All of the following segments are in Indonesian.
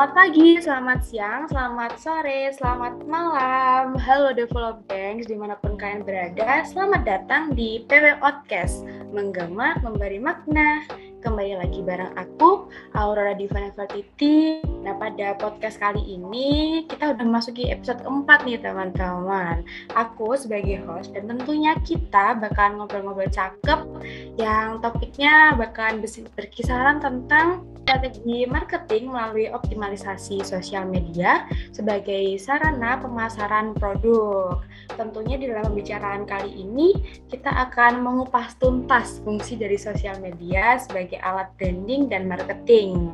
Selamat pagi, selamat siang, selamat sore, selamat malam. Halo Develop Gangs di mana pun kalian berada. Selamat datang di PW Podcast, menggema, memberi makna. Kembali lagi bareng aku, Aurora Divana Vertiti. Nah, pada podcast kali ini, kita udah masuki episode keempat nih, teman-teman. Aku sebagai host, dan tentunya kita bakalan ngobrol-ngobrol cakep yang topiknya bakalan berkisaran tentang strategi marketing melalui optimalisasi sosial media sebagai sarana pemasaran produk. Tentunya di dalam pembicaraan kali ini kita akan mengupas tuntas fungsi dari sosial media sebagai alat branding dan marketing.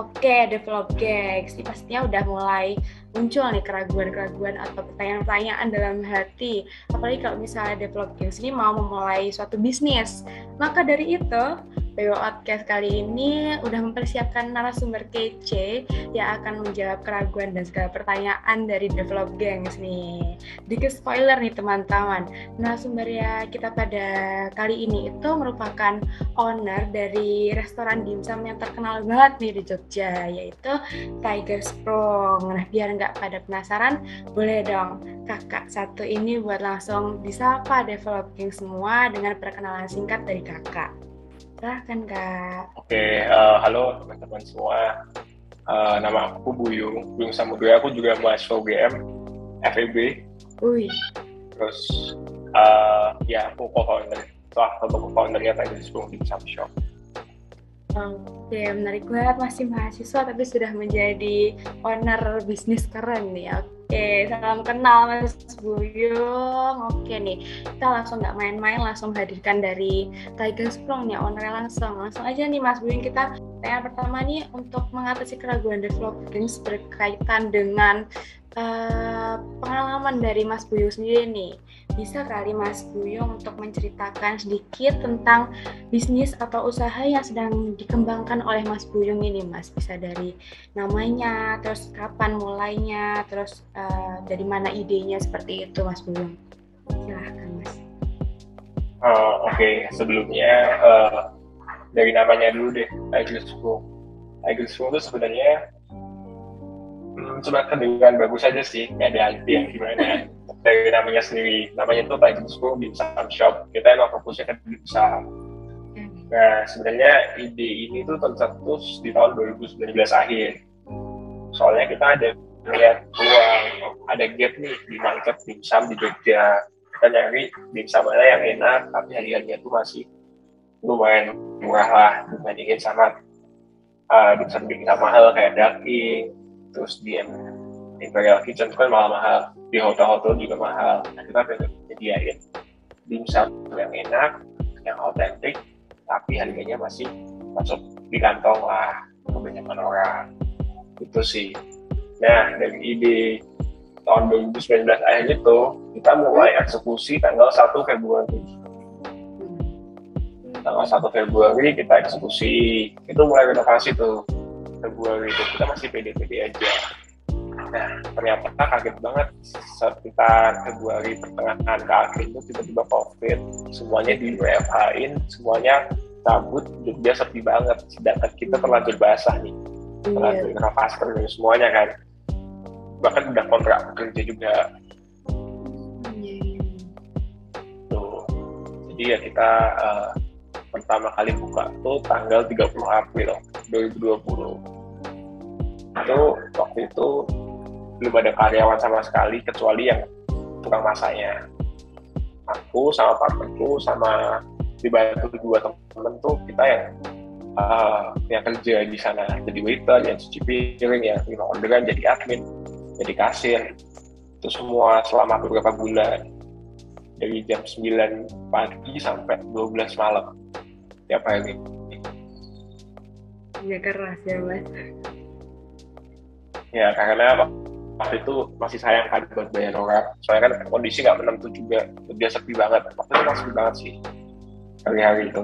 Oke, develop gigs, ini pastinya udah mulai muncul nih keraguan-keraguan atau pertanyaan-pertanyaan dalam hati. Apalagi kalau misalnya develop gigs ini mau memulai suatu bisnis. Maka dari itu, PW Podcast kali ini udah mempersiapkan narasumber kece yang akan menjawab keraguan dan segala pertanyaan dari Develop Gangs nih. Dikit spoiler nih teman-teman, narasumber ya kita pada kali ini itu merupakan owner dari restoran dimsum yang terkenal banget nih di Jogja, yaitu Tiger Sprung. Nah biar nggak pada penasaran, boleh dong kakak satu ini buat langsung disapa Develop Gangs semua dengan perkenalan singkat dari kakak. Silahkan Kak. Oke, okay, uh, eh, halo teman-teman semua. Uh, nama aku Buyung, Buyung Samudra. Aku juga mahasiswa UGM, FEB. Terus, uh, ya aku co-founder. Salah satu co-foundernya tadi sebelum di Shop. Oke, menarik banget masih mahasiswa tapi sudah menjadi owner bisnis keren nih. Oke, salam kenal Mas Buyung. Oke nih, kita langsung nggak main-main, langsung hadirkan dari Tiger Sprung nih, ownernya langsung. Langsung aja nih Mas Buyung, kita yang pertama nih untuk mengatasi keraguan developing berkaitan dengan uh, pengalaman dari Mas Buyung sendiri nih. Bisa kali Mas Buyung untuk menceritakan sedikit tentang bisnis atau usaha yang sedang dikembangkan oleh Mas Buyung ini Mas? Bisa dari namanya terus kapan mulainya terus uh, dari mana idenya seperti itu Mas Buyung silahkan Mas. Uh, oke okay. sebelumnya uh, dari namanya dulu deh Tiger Spoon Tiger Spoon itu sebenarnya hmm, cuma kedengaran bagus aja sih nggak ada arti yang gimana dari namanya sendiri. Namanya itu Tiger School Dimsum Shop. Kita emang fokusnya ke dimsum nah sebenarnya ide ini tuh tercetus di tahun 2019 akhir. Soalnya kita ada lihat peluang ada gap nih di market dimsum di Jogja. Kita nyari dimsum mana yang enak tapi harganya tuh masih lumayan murah lah dibandingin sama uh, dimsum dimsum mahal kayak daging terus di Imperial Kitchen kan malah mahal. Di hotel-hotel juga mahal. Nah, kita pengen menyediain dimsum yang enak yang autentik tapi harganya masih masuk di kantong lah kebanyakan orang. Itu sih. Nah dari ide tahun 2019 akhir itu kita mulai eksekusi tanggal 1 Februari. Tanggal 1 Februari kita eksekusi. Itu mulai renovasi tuh Februari itu kita masih pede-pede aja Nah, ternyata kaget banget sekitar Februari pertengahan ke akhir itu tiba-tiba COVID, semuanya di WFH-in, semuanya cabut, Jogja sepi banget. Sedangkan kita terlanjur basah nih, iya. terlanjur masker dan semuanya kan. Bahkan udah kontrak kerja juga. Tuh. Jadi ya kita uh, pertama kali buka tuh tanggal 30 April 2020 itu waktu itu belum ada karyawan sama sekali kecuali yang tukang masaknya. Aku sama partnerku sama dibantu dua temen tuh kita yang uh, yang kerja di sana. Jadi waiter yang cuci piring yang terima orderan jadi admin jadi kasir. Itu semua selama beberapa bulan. Dari jam 9 pagi sampai 12 malam tiap hari ya keras ya mas? Ya karena waktu itu masih sayang kan buat bayar orang. Soalnya kan kondisi nggak menentu juga. Dia sepi banget. Waktu itu masih banget sih. Hari-hari itu.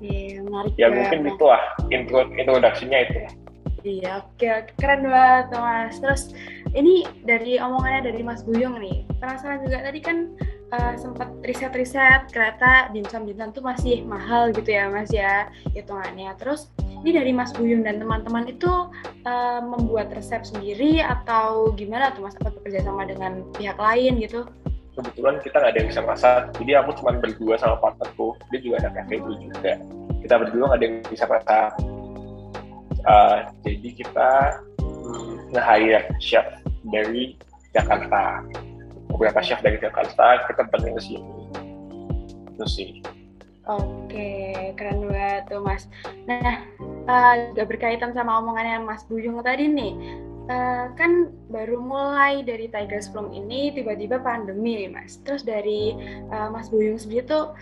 Iya, menarik ya mungkin itu lah intro introduksinya itu. Iya, oke, keren banget Mas. Terus ini dari omongannya dari Mas Buyung nih, penasaran juga. Tadi kan uh, sempat riset-riset kereta dimsum tuh masih mahal gitu ya Mas ya hitungannya. Terus ini dari Mas Buyung dan teman-teman itu uh, membuat resep sendiri atau gimana tuh Mas? Apa bekerja sama dengan pihak lain gitu? Kebetulan kita nggak ada yang bisa masak, jadi aku cuma berdua sama partnerku. Dia juga ada cafe itu juga. Kita berdua nggak ada yang bisa masak. Uh, jadi kita hmm, nge-hire chef dari Jakarta. Beberapa chef dari Jakarta kita pengen ke sini. Itu sih. Oke, keren banget tuh Mas. Nah, uh, berkaitan sama omongannya Mas Buyung tadi nih. Uh, kan baru mulai dari Tigers Plum ini tiba-tiba pandemi Mas. Terus dari uh, Mas Buyung sendiri tuh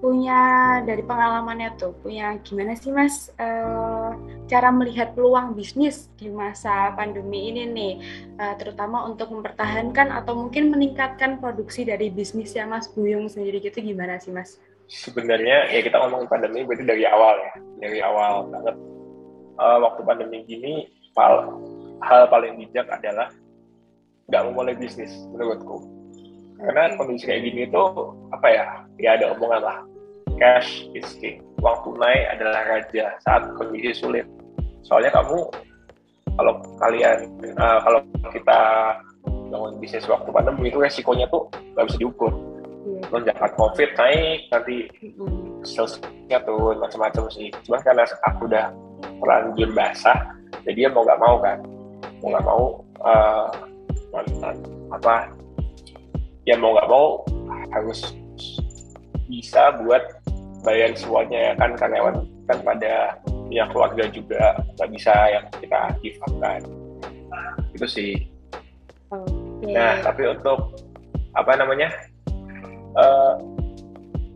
punya dari pengalamannya tuh punya gimana sih Mas uh, cara melihat peluang bisnis di masa pandemi ini nih? Uh, terutama untuk mempertahankan atau mungkin meningkatkan produksi dari bisnisnya Mas Buyung sendiri gitu gimana sih Mas? sebenarnya ya kita ngomong pandemi berarti dari awal ya dari awal banget. Uh, waktu pandemi gini hal hal paling bijak adalah nggak memulai bisnis menurutku karena kondisi kayak gini tuh apa ya ya ada omongan lah. Cash is king. Uang tunai adalah raja saat kondisi sulit. Soalnya kamu kalau kalian uh, kalau kita bangun bisnis waktu pandemi itu resikonya tuh nggak bisa diukur. Lonjakan covid naik nanti salesnya turun macam-macam sih. Cuma karena aku udah terlanjur basah jadi ya mau nggak mau kan. Mau nggak mau uh, apa ya mau nggak mau harus bisa buat bayar semuanya ya kan karyawan kan pada punya keluarga juga nggak bisa yang kita give kan itu sih. Okay. nah tapi untuk apa namanya uh,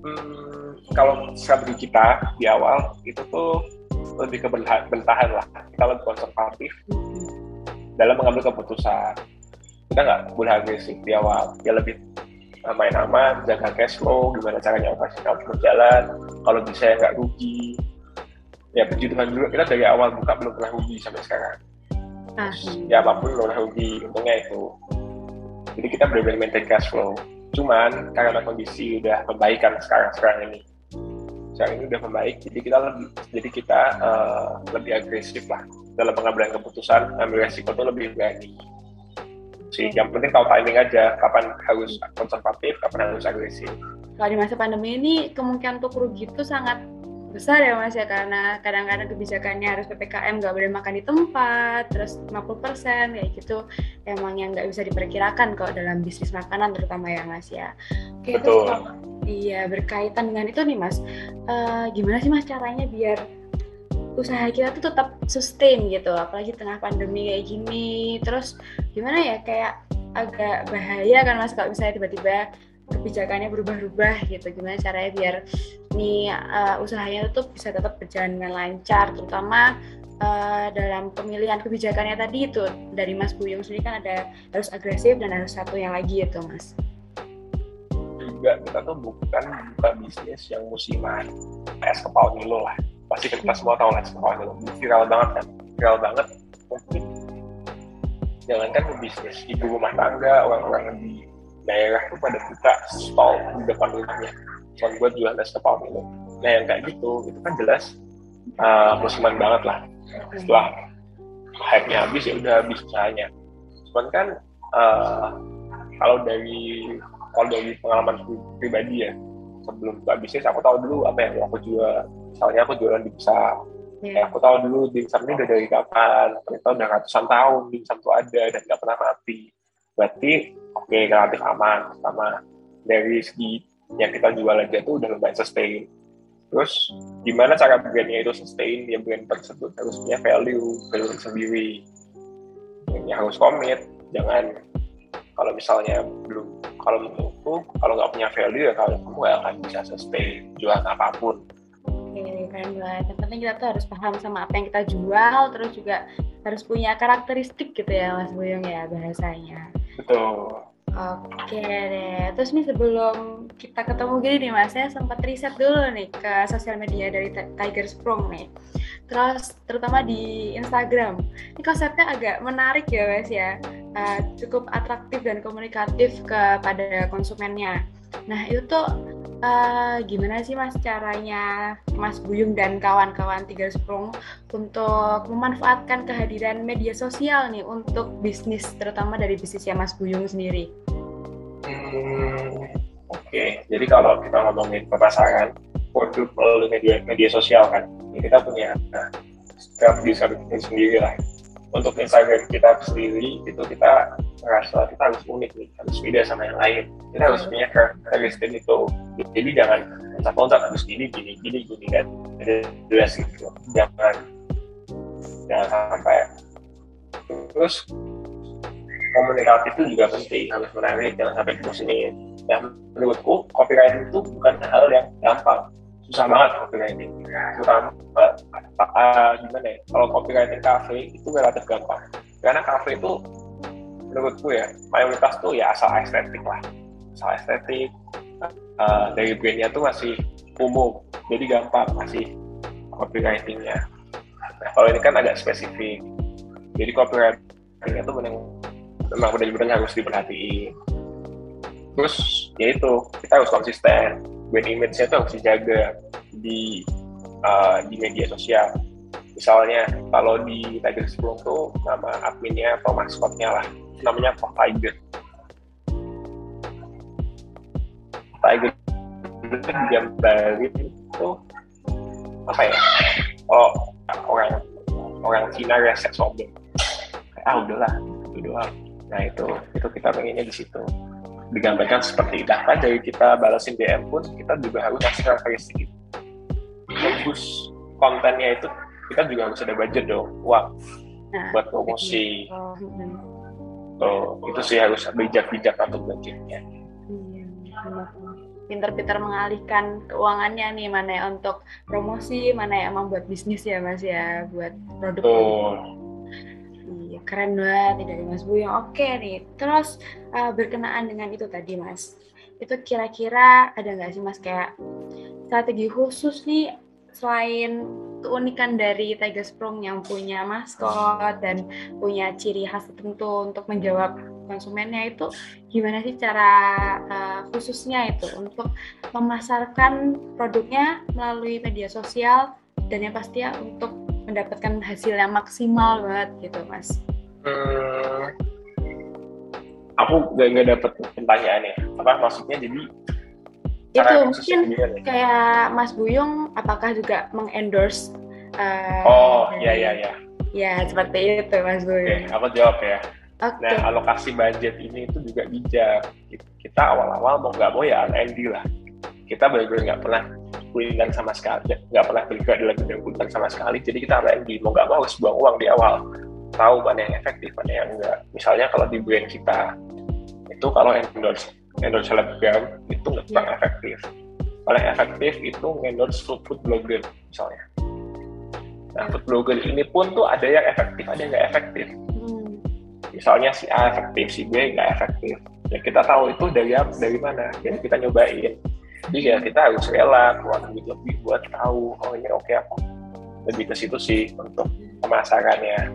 hmm, kalau strategi kita di awal itu tuh lebih ke bertahan lah. Kita lebih konservatif dalam mengambil keputusan kita nggak boleh agresif di awal. Ya lebih main aman jaga cash flow gimana caranya operasional berjalan kalau bisa ya nggak rugi. Ya puji Tuhan dulu kita dari awal buka belum pernah rugi sampai sekarang. Ah. ya apa pun belum pernah rugi untungnya itu. Jadi kita benar-benar maintain cash flow. Cuman karena kondisi udah membaikan sekarang sekarang ini, sekarang ini udah membaik, jadi kita lebih jadi kita uh, lebih agresif lah dalam pengambilan keputusan, ambil resiko itu lebih berani. Sih, yang penting tahu timing aja, kapan harus konservatif, kapan harus agresif. Kalau di masa pandemi ini kemungkinan untuk rugi itu sangat besar ya mas ya karena kadang-kadang kebijakannya harus ppkm nggak boleh makan di tempat terus 50% kayak gitu emang yang nggak bisa diperkirakan kok dalam bisnis makanan terutama ya mas ya oke Betul. terus iya berkaitan dengan itu nih mas uh, gimana sih mas caranya biar usaha kita tuh tetap sustain gitu apalagi tengah pandemi kayak gini terus gimana ya kayak agak bahaya kan mas kalau misalnya tiba-tiba kebijakannya berubah-ubah gitu. Gimana caranya biar nih uh, usahanya itu bisa tetap berjalan dengan lancar terutama uh, dalam pemilihan kebijakannya tadi itu. Dari Mas Buyung sendiri kan ada harus agresif dan harus satu yang lagi itu Mas. Juga kita tuh bukan buka bisnis yang musiman es kepal Milo lah. Pasti kita hmm. semua tahu lah es kepal Milo viral banget kan? Viral banget. Mungkin jangankan bisnis ibu rumah tangga orang-orang di daerah tuh pada buka stall di depan rumahnya. Cuma buat jualan es kepal minum nah yang kayak gitu itu kan jelas uh, musiman banget lah. Setelah hype-nya habis ya udah habis usahanya. Cuman kan uh, kalau dari kalau dari pengalaman pribadi ya sebelum buka bisnis aku tahu dulu apa yang aku jual. Misalnya aku jualan di besar yeah. aku tahu dulu dimsum ini udah dari kapan ternyata udah ratusan tahun dimsum itu ada dan nggak pernah mati. Berarti oke okay, relatif aman. Sama dari segi yang kita jual aja tuh udah lumayan sustain. Terus gimana cara brandnya itu sustain? Ya brand tersebut harus punya value value sendiri. Yang harus komit. Jangan kalau misalnya belum kalau menurutku kalau nggak punya value ya kalau kamu nggak akan bisa sustain jualan apa pun Oke, keren banget. Yang penting kita tuh harus paham sama apa yang kita jual, terus juga harus punya karakteristik gitu ya Mas Boyong ya bahasanya. Betul. Oke deh, terus nih sebelum kita ketemu gini nih mas, saya sempat riset dulu nih ke sosial media dari Tiger Sprung nih. Terus terutama di Instagram, ini konsepnya agak menarik ya mas ya, uh, cukup atraktif dan komunikatif kepada konsumennya. Nah itu tuh uh, gimana sih Mas caranya Mas Buyung dan kawan-kawan Tiga Sprung untuk memanfaatkan kehadiran media sosial nih untuk bisnis, terutama dari bisnisnya Mas Buyung sendiri? Hmm, Oke, okay. jadi kalau kita ngomongin pemasaran produk melalui media media sosial kan, kita punya nah, strategi sendiri lah untuk Instagram kita sendiri itu kita merasa kita harus unik nih harus beda sama yang lain. Kita harus punya karakteristik itu. Jadi jangan loncat-loncat harus gini gini gini gini kan jelas gitu. Jangan. Jangan sampai. Terus komunikatif itu juga penting harus menarik jangan sampai bosenin yang menurutku copywriting itu bukan hal yang gampang susah banget copywriting. Terutama uh, gimana ya? Kalau copywriting cafe itu relatif gampang. Karena cafe itu menurutku ya mayoritas tuh ya asal estetik lah. Asal estetik uh, dari brandnya tuh masih umum. Jadi gampang masih copywritingnya. Nah kalau ini kan agak spesifik. Jadi copywritingnya tuh memang memang benar-benar harus diperhatiin. Terus ya itu kita harus konsisten brand image-nya tuh harus dijaga di uh, di media sosial. Misalnya kalau di Tiger Sprung tuh nama adminnya atau maskotnya lah, namanya Pop Tiger. Tiger itu digambarin itu apa ya? Oh orang orang Cina resek sombong. Ah udahlah, itu doang. Nah itu itu kita pengennya di situ digambarkan seperti itu. Bahkan dari kita balasin DM pun kita juga harus kasih karakteristik itu. Bagus kontennya itu kita juga harus ada budget dong, uang nah, buat promosi. Oh, oh, itu sih harus bijak-bijak untuk budgetnya. Iya, pinter-pinter mengalihkan keuangannya nih mana ya untuk promosi, mana ya emang buat bisnis ya mas ya, buat produk. Oh keren banget dari Mas Bu yang oke nih. Terus uh, berkenaan dengan itu tadi Mas, itu kira-kira ada nggak sih Mas kayak strategi khusus nih selain keunikan dari Tiger Sprung yang punya maskot dan punya ciri khas tertentu untuk menjawab konsumennya itu gimana sih cara uh, khususnya itu untuk memasarkan produknya melalui media sosial dan yang pasti ya untuk mendapatkan hasil yang maksimal banget gitu mas. Hmm, aku gak, gak dapet pertanyaannya. Apa maksudnya? Jadi itu mungkin kayak Mas Buyung apakah juga mengendorse uh, oh iya iya iya. Ya seperti itu Mas Buyung. oke aku jawab ya. Okay. nah alokasi budget ini itu juga bijak. Kita awal-awal mau nggak mau ya R&D lah. Kita benar-benar nggak pernah kulinan sama sekali. Nggak pernah bergerak dalam bidang kulinan sama sekali. Jadi kita R&D mau nggak mau harus buang uang di awal. Tahu mana yang efektif mana yang enggak misalnya kalau di brand kita itu kalau endorse endorse selebgram itu nggak kurang yeah. efektif. Paling efektif itu endorse food, food blogger misalnya. Nah food blogger ini pun tuh ada yang efektif ada yang nggak efektif. Hmm. misalnya si A efektif si B nggak efektif. Ya kita tahu itu dari dari mana. Jadi kita nyobain jadi ya kita harus rela keluar duit lebih buat tahu oh ini oke okay apa lebih ke situ sih untuk pemasarannya.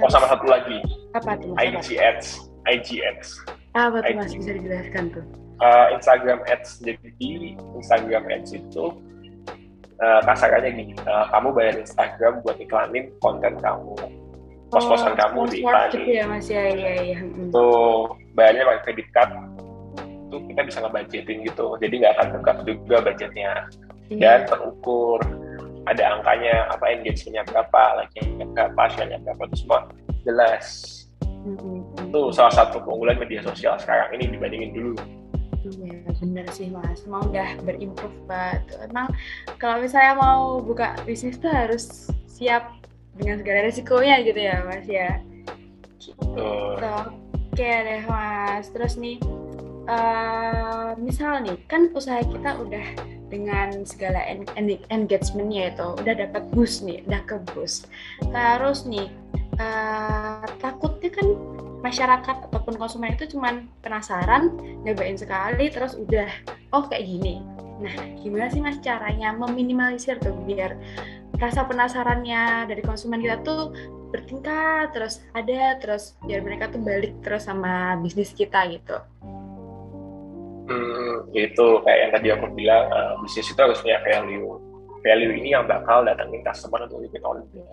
Oh sama satu lagi. Apa tuh IG ads IG ads. Apa tuh mas? Bisa dijelaskan tuh? Uh, Instagram ads. Jadi Instagram ads itu uh, kasarannya gini. Uh, kamu bayar Instagram buat iklanin konten kamu. Pos-posan oh, kamu di iklanin gitu ya mas? Ya iya iya tuh bayarnya pakai kredit card itu kita bisa ngebudgetin gitu jadi nggak akan tegak juga budgetnya iya. dan terukur ada angkanya apa engagementnya berapa like-nya berapa share-nya berapa itu semua jelas mm-hmm. itu salah satu keunggulan media sosial sekarang ini dibandingin dulu Iya benar sih mas, emang udah berimprove banget. Emang kalau misalnya mau buka bisnis tuh harus siap dengan segala resikonya gitu ya mas ya. Gitu. Oke okay deh mas. Terus nih, uh, misal nih kan usaha kita udah dengan segala engagementnya itu udah dapat boost nih, udah ke boost. Terus nih uh, takutnya kan masyarakat ataupun konsumen itu cuman penasaran, nyobain sekali, terus udah oh kayak gini. Nah, gimana sih mas caranya meminimalisir tuh biar rasa penasarannya dari konsumen kita tuh bertingkat terus ada terus biar mereka tuh balik terus sama bisnis kita gitu. Hmm, itu kayak yang tadi aku bilang uh, bisnis itu harus punya value. Value ini yang bakal datangin customer untuk repeat order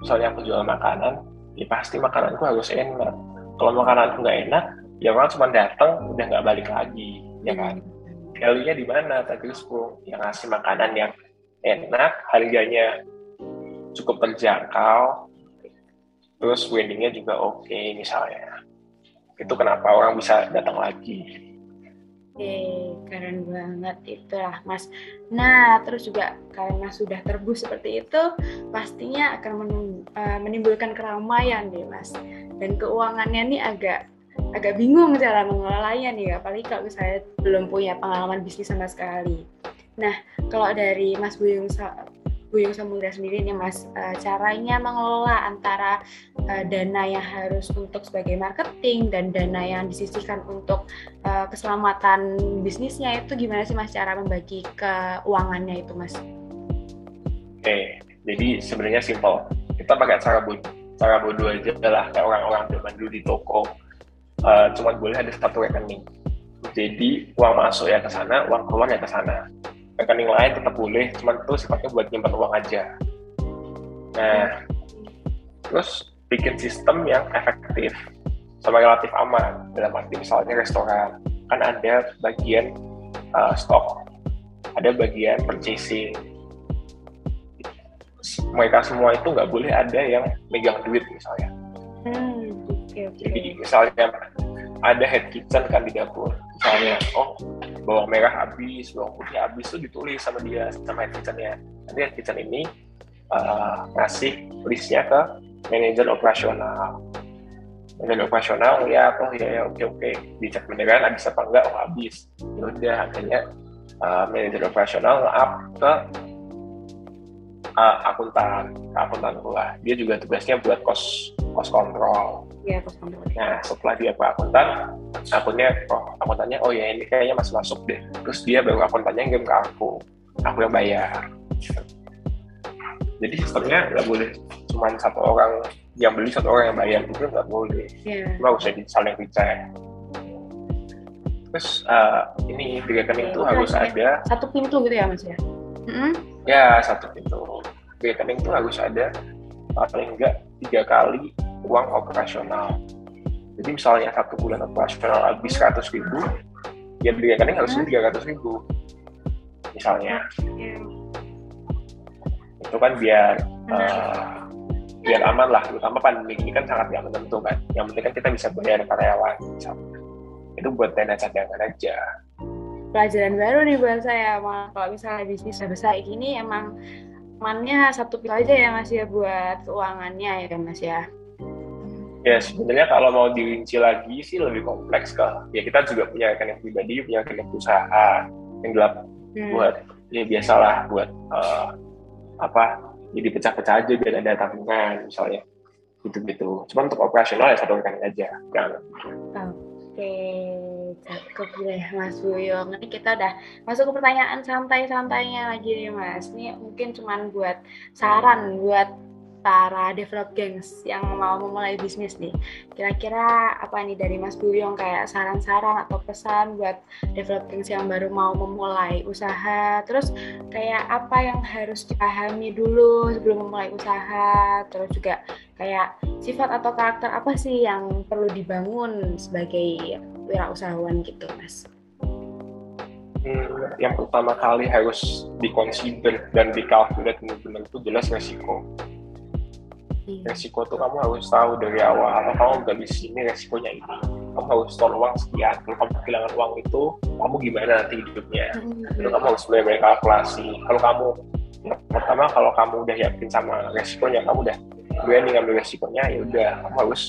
misalnya aku jual makanan ya pasti makananku harus enak. Kalau makananku nggak enak ya orang cuma datang udah nggak balik lagi ya kan? Value-nya di mana? Tadi yang ngasih makanan yang enak harganya cukup terjangkau terus weddingnya juga oke okay, misalnya. Itu kenapa orang bisa datang lagi Oke, keren banget itulah Mas. Nah, terus juga karena sudah terbus seperti itu, pastinya akan eh, menimbulkan keramaian nih Mas. Dan keuangannya nih agak agak bingung cara mengelolanya nih, apalagi kalau saya belum punya pengalaman bisnis sama sekali. Nah, kalau dari Mas Buyung Buyung Samudra sendiri nih Mas, uh, caranya mengelola antara uh, dana yang harus untuk sebagai marketing dan dana yang disisihkan untuk uh, keselamatan bisnisnya itu gimana sih Mas cara membagi keuangannya itu Mas? Oke, jadi sebenarnya simpel. Kita pakai cara bodoh, cara bodoh aja lah kayak orang-orang zaman dulu di toko. Uh, cuma boleh ada satu rekening. Jadi uang masuk ya ke sana, uang keluar ya ke sana rekening lain tetap boleh cuman itu sifatnya buat nyimpan uang aja. Nah terus bikin sistem yang efektif sama relatif aman. Dalam arti misalnya restoran kan ada bagian uh, stok ada bagian purchasing. Mereka semua itu nggak boleh ada yang megang duit misalnya. Hmm, okay, okay. jadi misalnya ada head kitchen kan di dapur misalnya oh bawang merah habis bawang putih habis itu ditulis sama dia sama head kitchennya nanti head kitchen ini uh, ngasih listnya ke manajer operasional. Manajer operasional ya oh ya ya oke oke dicek beneran habis apa enggak? Oh habis. Ya udah akhirnya uh, manajer operasional up ke uh, akuntan akuntan pula dia juga tugasnya buat kos kos kontrol Iya, kontrol. Nah, setelah dia ke akuntan, akunnya, oh, akuntannya, oh ya ini kayaknya masih masuk deh. Terus dia baru akuntannya ngirim ke aku. Aku yang bayar. Jadi sistemnya nggak boleh cuma satu orang yang beli satu orang yang bayar itu nggak boleh. Yeah. Cuma usah saling dicek. Terus uh, ini di rekening itu harus ada satu pintu gitu ya mas ya? Mm-hmm. Ya satu pintu. Di rekening itu harus ada paling enggak tiga kali uang operasional. Jadi misalnya satu bulan operasional habis 100 ribu, ya di rekening harus tiga ratus ribu. Misalnya, itu kan biar uh, biar aman lah. Terutama pandemi ini kan sangat nggak menentu kan. Yang penting kan kita bisa bayar karyawan. Misalnya. Itu buat dana cadangan aja pelajaran baru nih buat saya. Malah kalau misalnya bisnis besar ini emang mannya satu pil aja ya mas ya buat keuangannya ya kan mas ya ya sebenarnya kalau mau dirinci lagi sih lebih kompleks kak ya kita juga punya rekening pribadi punya rekening usaha yang gelap hmm. buat ya biasalah buat uh, apa jadi pecah-pecah aja biar ada tabungan misalnya. Gitu-gitu cuma untuk operasional ya satu rekening aja kan oke cakep deh Mas Buyong ini kita udah masuk ke pertanyaan santai-santainya lagi nih Mas. Ini mungkin cuman buat saran buat para develop gangs yang mau memulai bisnis nih. Kira-kira apa nih dari Mas Buyong kayak saran-saran atau pesan buat develop gangs yang baru mau memulai usaha? Terus kayak apa yang harus dipahami dulu sebelum memulai usaha? Terus juga kayak sifat atau karakter apa sih yang perlu dibangun sebagai wirausahawan gitu, Mas? Hmm, yang pertama kali harus dikonsider dan dikalkulasi benar-benar itu jelas resiko. Resiko tuh kamu harus tahu dari awal. Atau kamu nggak bisa ini resikonya ini. Kamu harus store uang sekian. Kalau kamu kehilangan uang itu kamu gimana nanti hidupnya? Mm kamu harus mulai banyak kalkulasi. Kalau kamu pertama kalau kamu udah yakin sama resikonya kamu udah berani ngambil resikonya ya udah. Kamu harus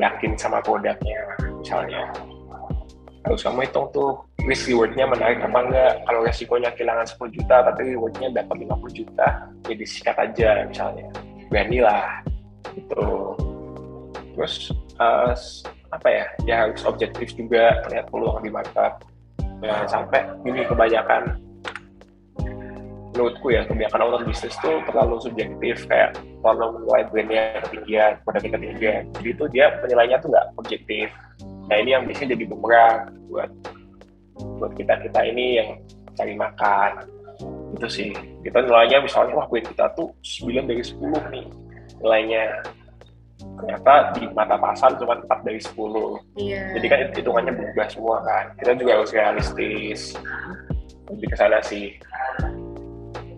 yakin sama produknya misalnya. Harus kamu hitung tuh risk rewardnya menarik apa enggak. Kalau resikonya kehilangan 10 juta tapi rewardnya dapat 50 juta jadi ya sikat aja misalnya beranilah gitu. Terus uh, apa ya ya harus objektif juga melihat peluang di market. Jangan sampai ini kebanyakan menurutku ya kebanyakan orang bisnis tuh terlalu subjektif kayak terlalu menilai brandnya ketinggian produknya ketinggian. Jadi itu dia penilainya tuh nggak objektif. Nah ini yang biasanya jadi bumerang buat buat kita kita ini yang cari makan itu sih. Kita nilainya misalnya wah buat kita tuh 9 dari 10 nih. Nilainya ternyata di mata pasar cuma 4 dari 10 iya. jadi kan hitungannya berubah semua kan. Kita juga harus realistis. Lebih ke sana sih.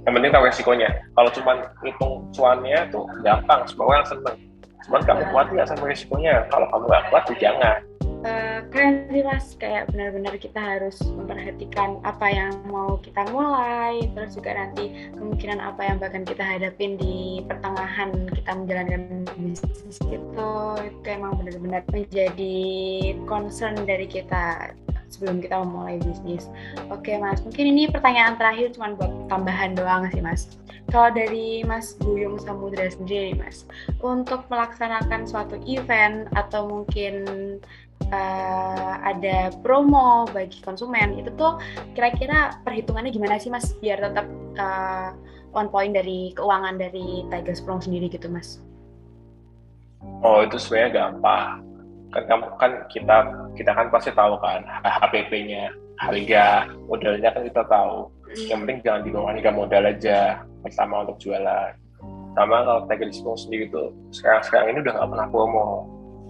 Yang penting tahu resikonya. Kalau cuma hitung cuannya tuh gampang. Semua orang seneng. Cuman kamu kuat nggak sama resikonya. Kalau kamu nggak kuat tuh jangan uh, keren sih mas kayak benar-benar kita harus memperhatikan apa yang mau kita mulai terus juga nanti kemungkinan apa yang bahkan kita hadapin di pertengahan kita menjalankan bisnis itu itu emang benar-benar menjadi concern dari kita sebelum kita memulai bisnis. Oke mas, mungkin ini pertanyaan terakhir cuma buat tambahan doang sih mas. Kalau dari Mas Buyung Samudra sendiri mas, untuk melaksanakan suatu event atau mungkin uh, ada promo bagi konsumen itu tuh kira-kira perhitungannya gimana sih mas? Biar tetap uh, on point dari keuangan dari Tiger Sprong sendiri gitu mas? Oh itu sebenarnya gampang. Kan kamu kan kita kita kan pasti tahu kan HPP-nya harga modalnya kan kita tahu. Yang penting jangan di bawah harga modal aja pertama untuk jualan. Sama kalau Tiger Sprong sendiri tuh sekarang sekarang ini udah nggak pernah promo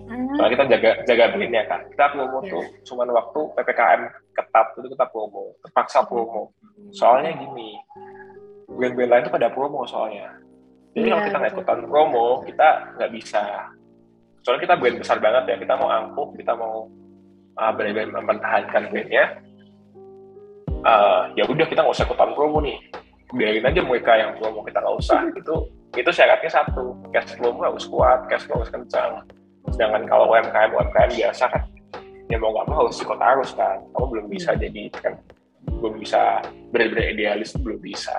Soalnya kita jaga jaga brandnya kan. Kita promo yeah. tuh cuma waktu ppkm ketat itu kita promo, terpaksa promo. Soalnya gini, brand-brand lain itu pada promo soalnya. Jadi yeah, kalau kita nggak ikutan promo, kita nggak bisa. Soalnya kita brand besar banget ya, kita mau angkuh, kita mau uh, brand-brand mempertahankan brandnya. Uh, ya udah kita nggak usah ikutan promo nih, biarin aja mereka yang promo kita nggak usah. Itu itu syaratnya satu, cash flow harus kuat, cash flow harus kencang sedangkan kalau UMKM UMKM biasa kan ya mau nggak mau harus ikut arus kan. Kamu belum bisa hmm. jadi kan belum bisa benar-benar idealis belum bisa.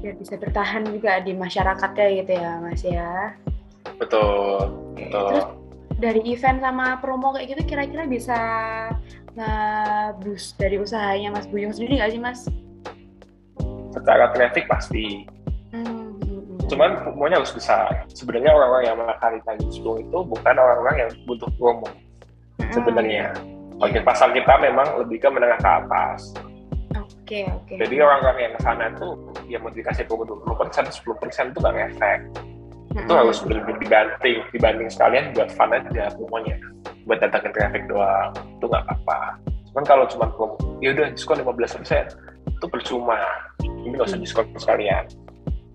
Biar bisa bertahan juga di masyarakatnya gitu ya mas ya. Betul betul. Terus, dari event sama promo kayak gitu kira-kira bisa nge-boost dari usahanya Mas Buyung sendiri nggak sih Mas? Secara traffic pasti, cuman promonya harus besar sebenarnya orang-orang yang makan di Sprung itu bukan orang-orang yang butuh promo sebenarnya Oke, pasar kita memang lebih ke menengah ke atas. Oke, okay, oke. Okay. Jadi orang-orang yang ke sana tuh yang mau dikasih promo 20%, 10% itu nggak efek. Mm-hmm. Itu harus lebih dibanting, dibanding sekalian buat fun aja promonya. Buat datangin traffic doang, itu nggak apa-apa. Cuman kalau cuma promo, ya udah diskon 15%, itu percuma. Ini nggak usah diskon sekalian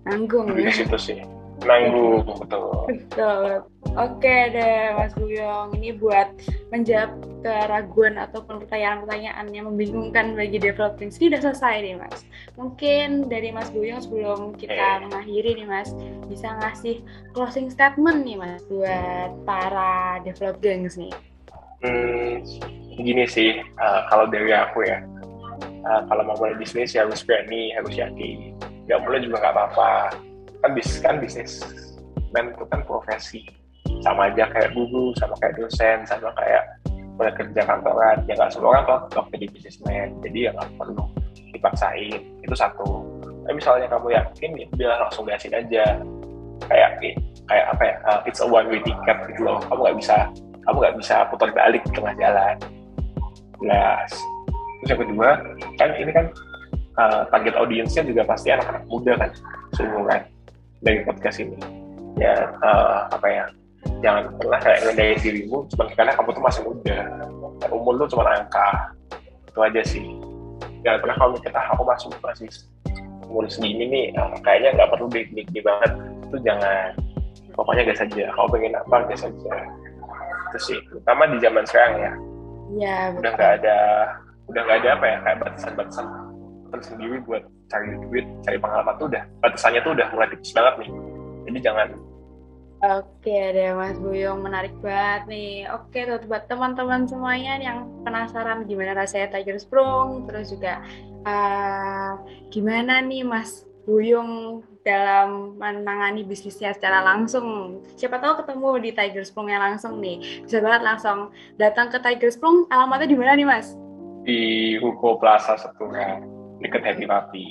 nanggung ya. situ sih. Nanggung betul. betul. Oke deh Mas Buyong ini buat menjawab keraguan ataupun pertanyaan-pertanyaan yang membingungkan bagi developing ini udah selesai nih Mas. Mungkin dari Mas Buyong sebelum kita eh. mengakhiri nih Mas bisa ngasih closing statement nih Mas buat para developing nih. Hmm, gini sih. Uh, kalau dari aku ya uh, kalau mau mulai bisnis ya harus berani harus yakin nggak boleh juga nggak apa-apa. Kan bisnis kan bisnis men itu kan profesi. Sama aja kayak guru sama kayak dosen sama kayak kerja kantoran. Ya nggak semua orang tuh jadi bisnismen jadi ya nggak perlu dipaksain. Itu satu. Tapi misalnya kamu yakin ya udah langsung gasin aja. Kayak kayak apa ya uh, it's a one way ticket gitu loh. Kamu nggak bisa kamu nggak bisa putar balik di tengah jalan. Jelas. Terus yang kedua kan ini kan uh, target audiensnya juga pasti anak-anak muda kan seumuran dari podcast ini. Ya uh, apa ya jangan pernah kayak ngedayin dirimu cuma karena kamu tuh masih muda. Umur lu cuma angka itu aja sih. Jangan pernah kalau kita ah, aku masih masih umur segini nih uh, kayaknya nggak perlu di, di, di banget. Itu jangan. Pokoknya gas saja kalau pengen apa gas saja itu sih terutama di zaman sekarang ya. Ya udah nggak ada udah nggak ada apa ya kayak batasan-batasan sendiri buat cari duit, cari pengalaman tuh udah batasannya tuh udah mulai tipis banget nih. Jadi jangan Oke deh Mas Buyung, menarik banget nih. Oke tuh buat teman-teman semuanya yang penasaran gimana rasanya Tiger Sprung, terus juga uh, gimana nih Mas Buyung dalam menangani bisnisnya secara langsung. Siapa tahu ketemu di Tiger Sprung yang langsung nih. Bisa banget langsung datang ke Tiger Sprung. Alamatnya di mana nih Mas? Di Ruko Plaza Setunga deket Happy Papi.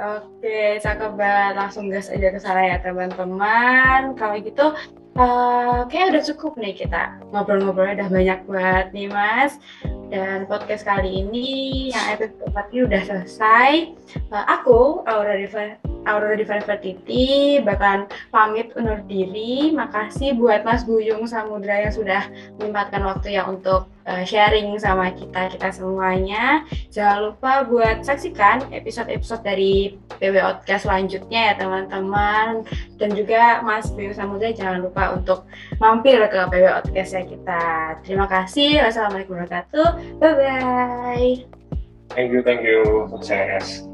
Oke, cakep banget. Langsung gas aja ke sana ya teman-teman. Kalau gitu, uh, kayak udah cukup nih kita ngobrol-ngobrolnya udah banyak banget nih mas. Dan podcast kali ini yang episode keempat ini udah selesai. Uh, aku Aurora Diva Aurora Diversity bakalan pamit undur diri. Makasih buat Mas Buyung Samudra yang sudah menyempatkan waktu ya untuk uh, sharing sama kita kita semuanya. Jangan lupa buat saksikan episode-episode dari PW Outcast selanjutnya ya teman-teman. Dan juga Mas Buyung Samudra jangan lupa untuk mampir ke PW Outcast ya kita. Terima kasih. Wassalamualaikum warahmatullahi wabarakatuh. Bye bye. Thank you, thank you, sukses.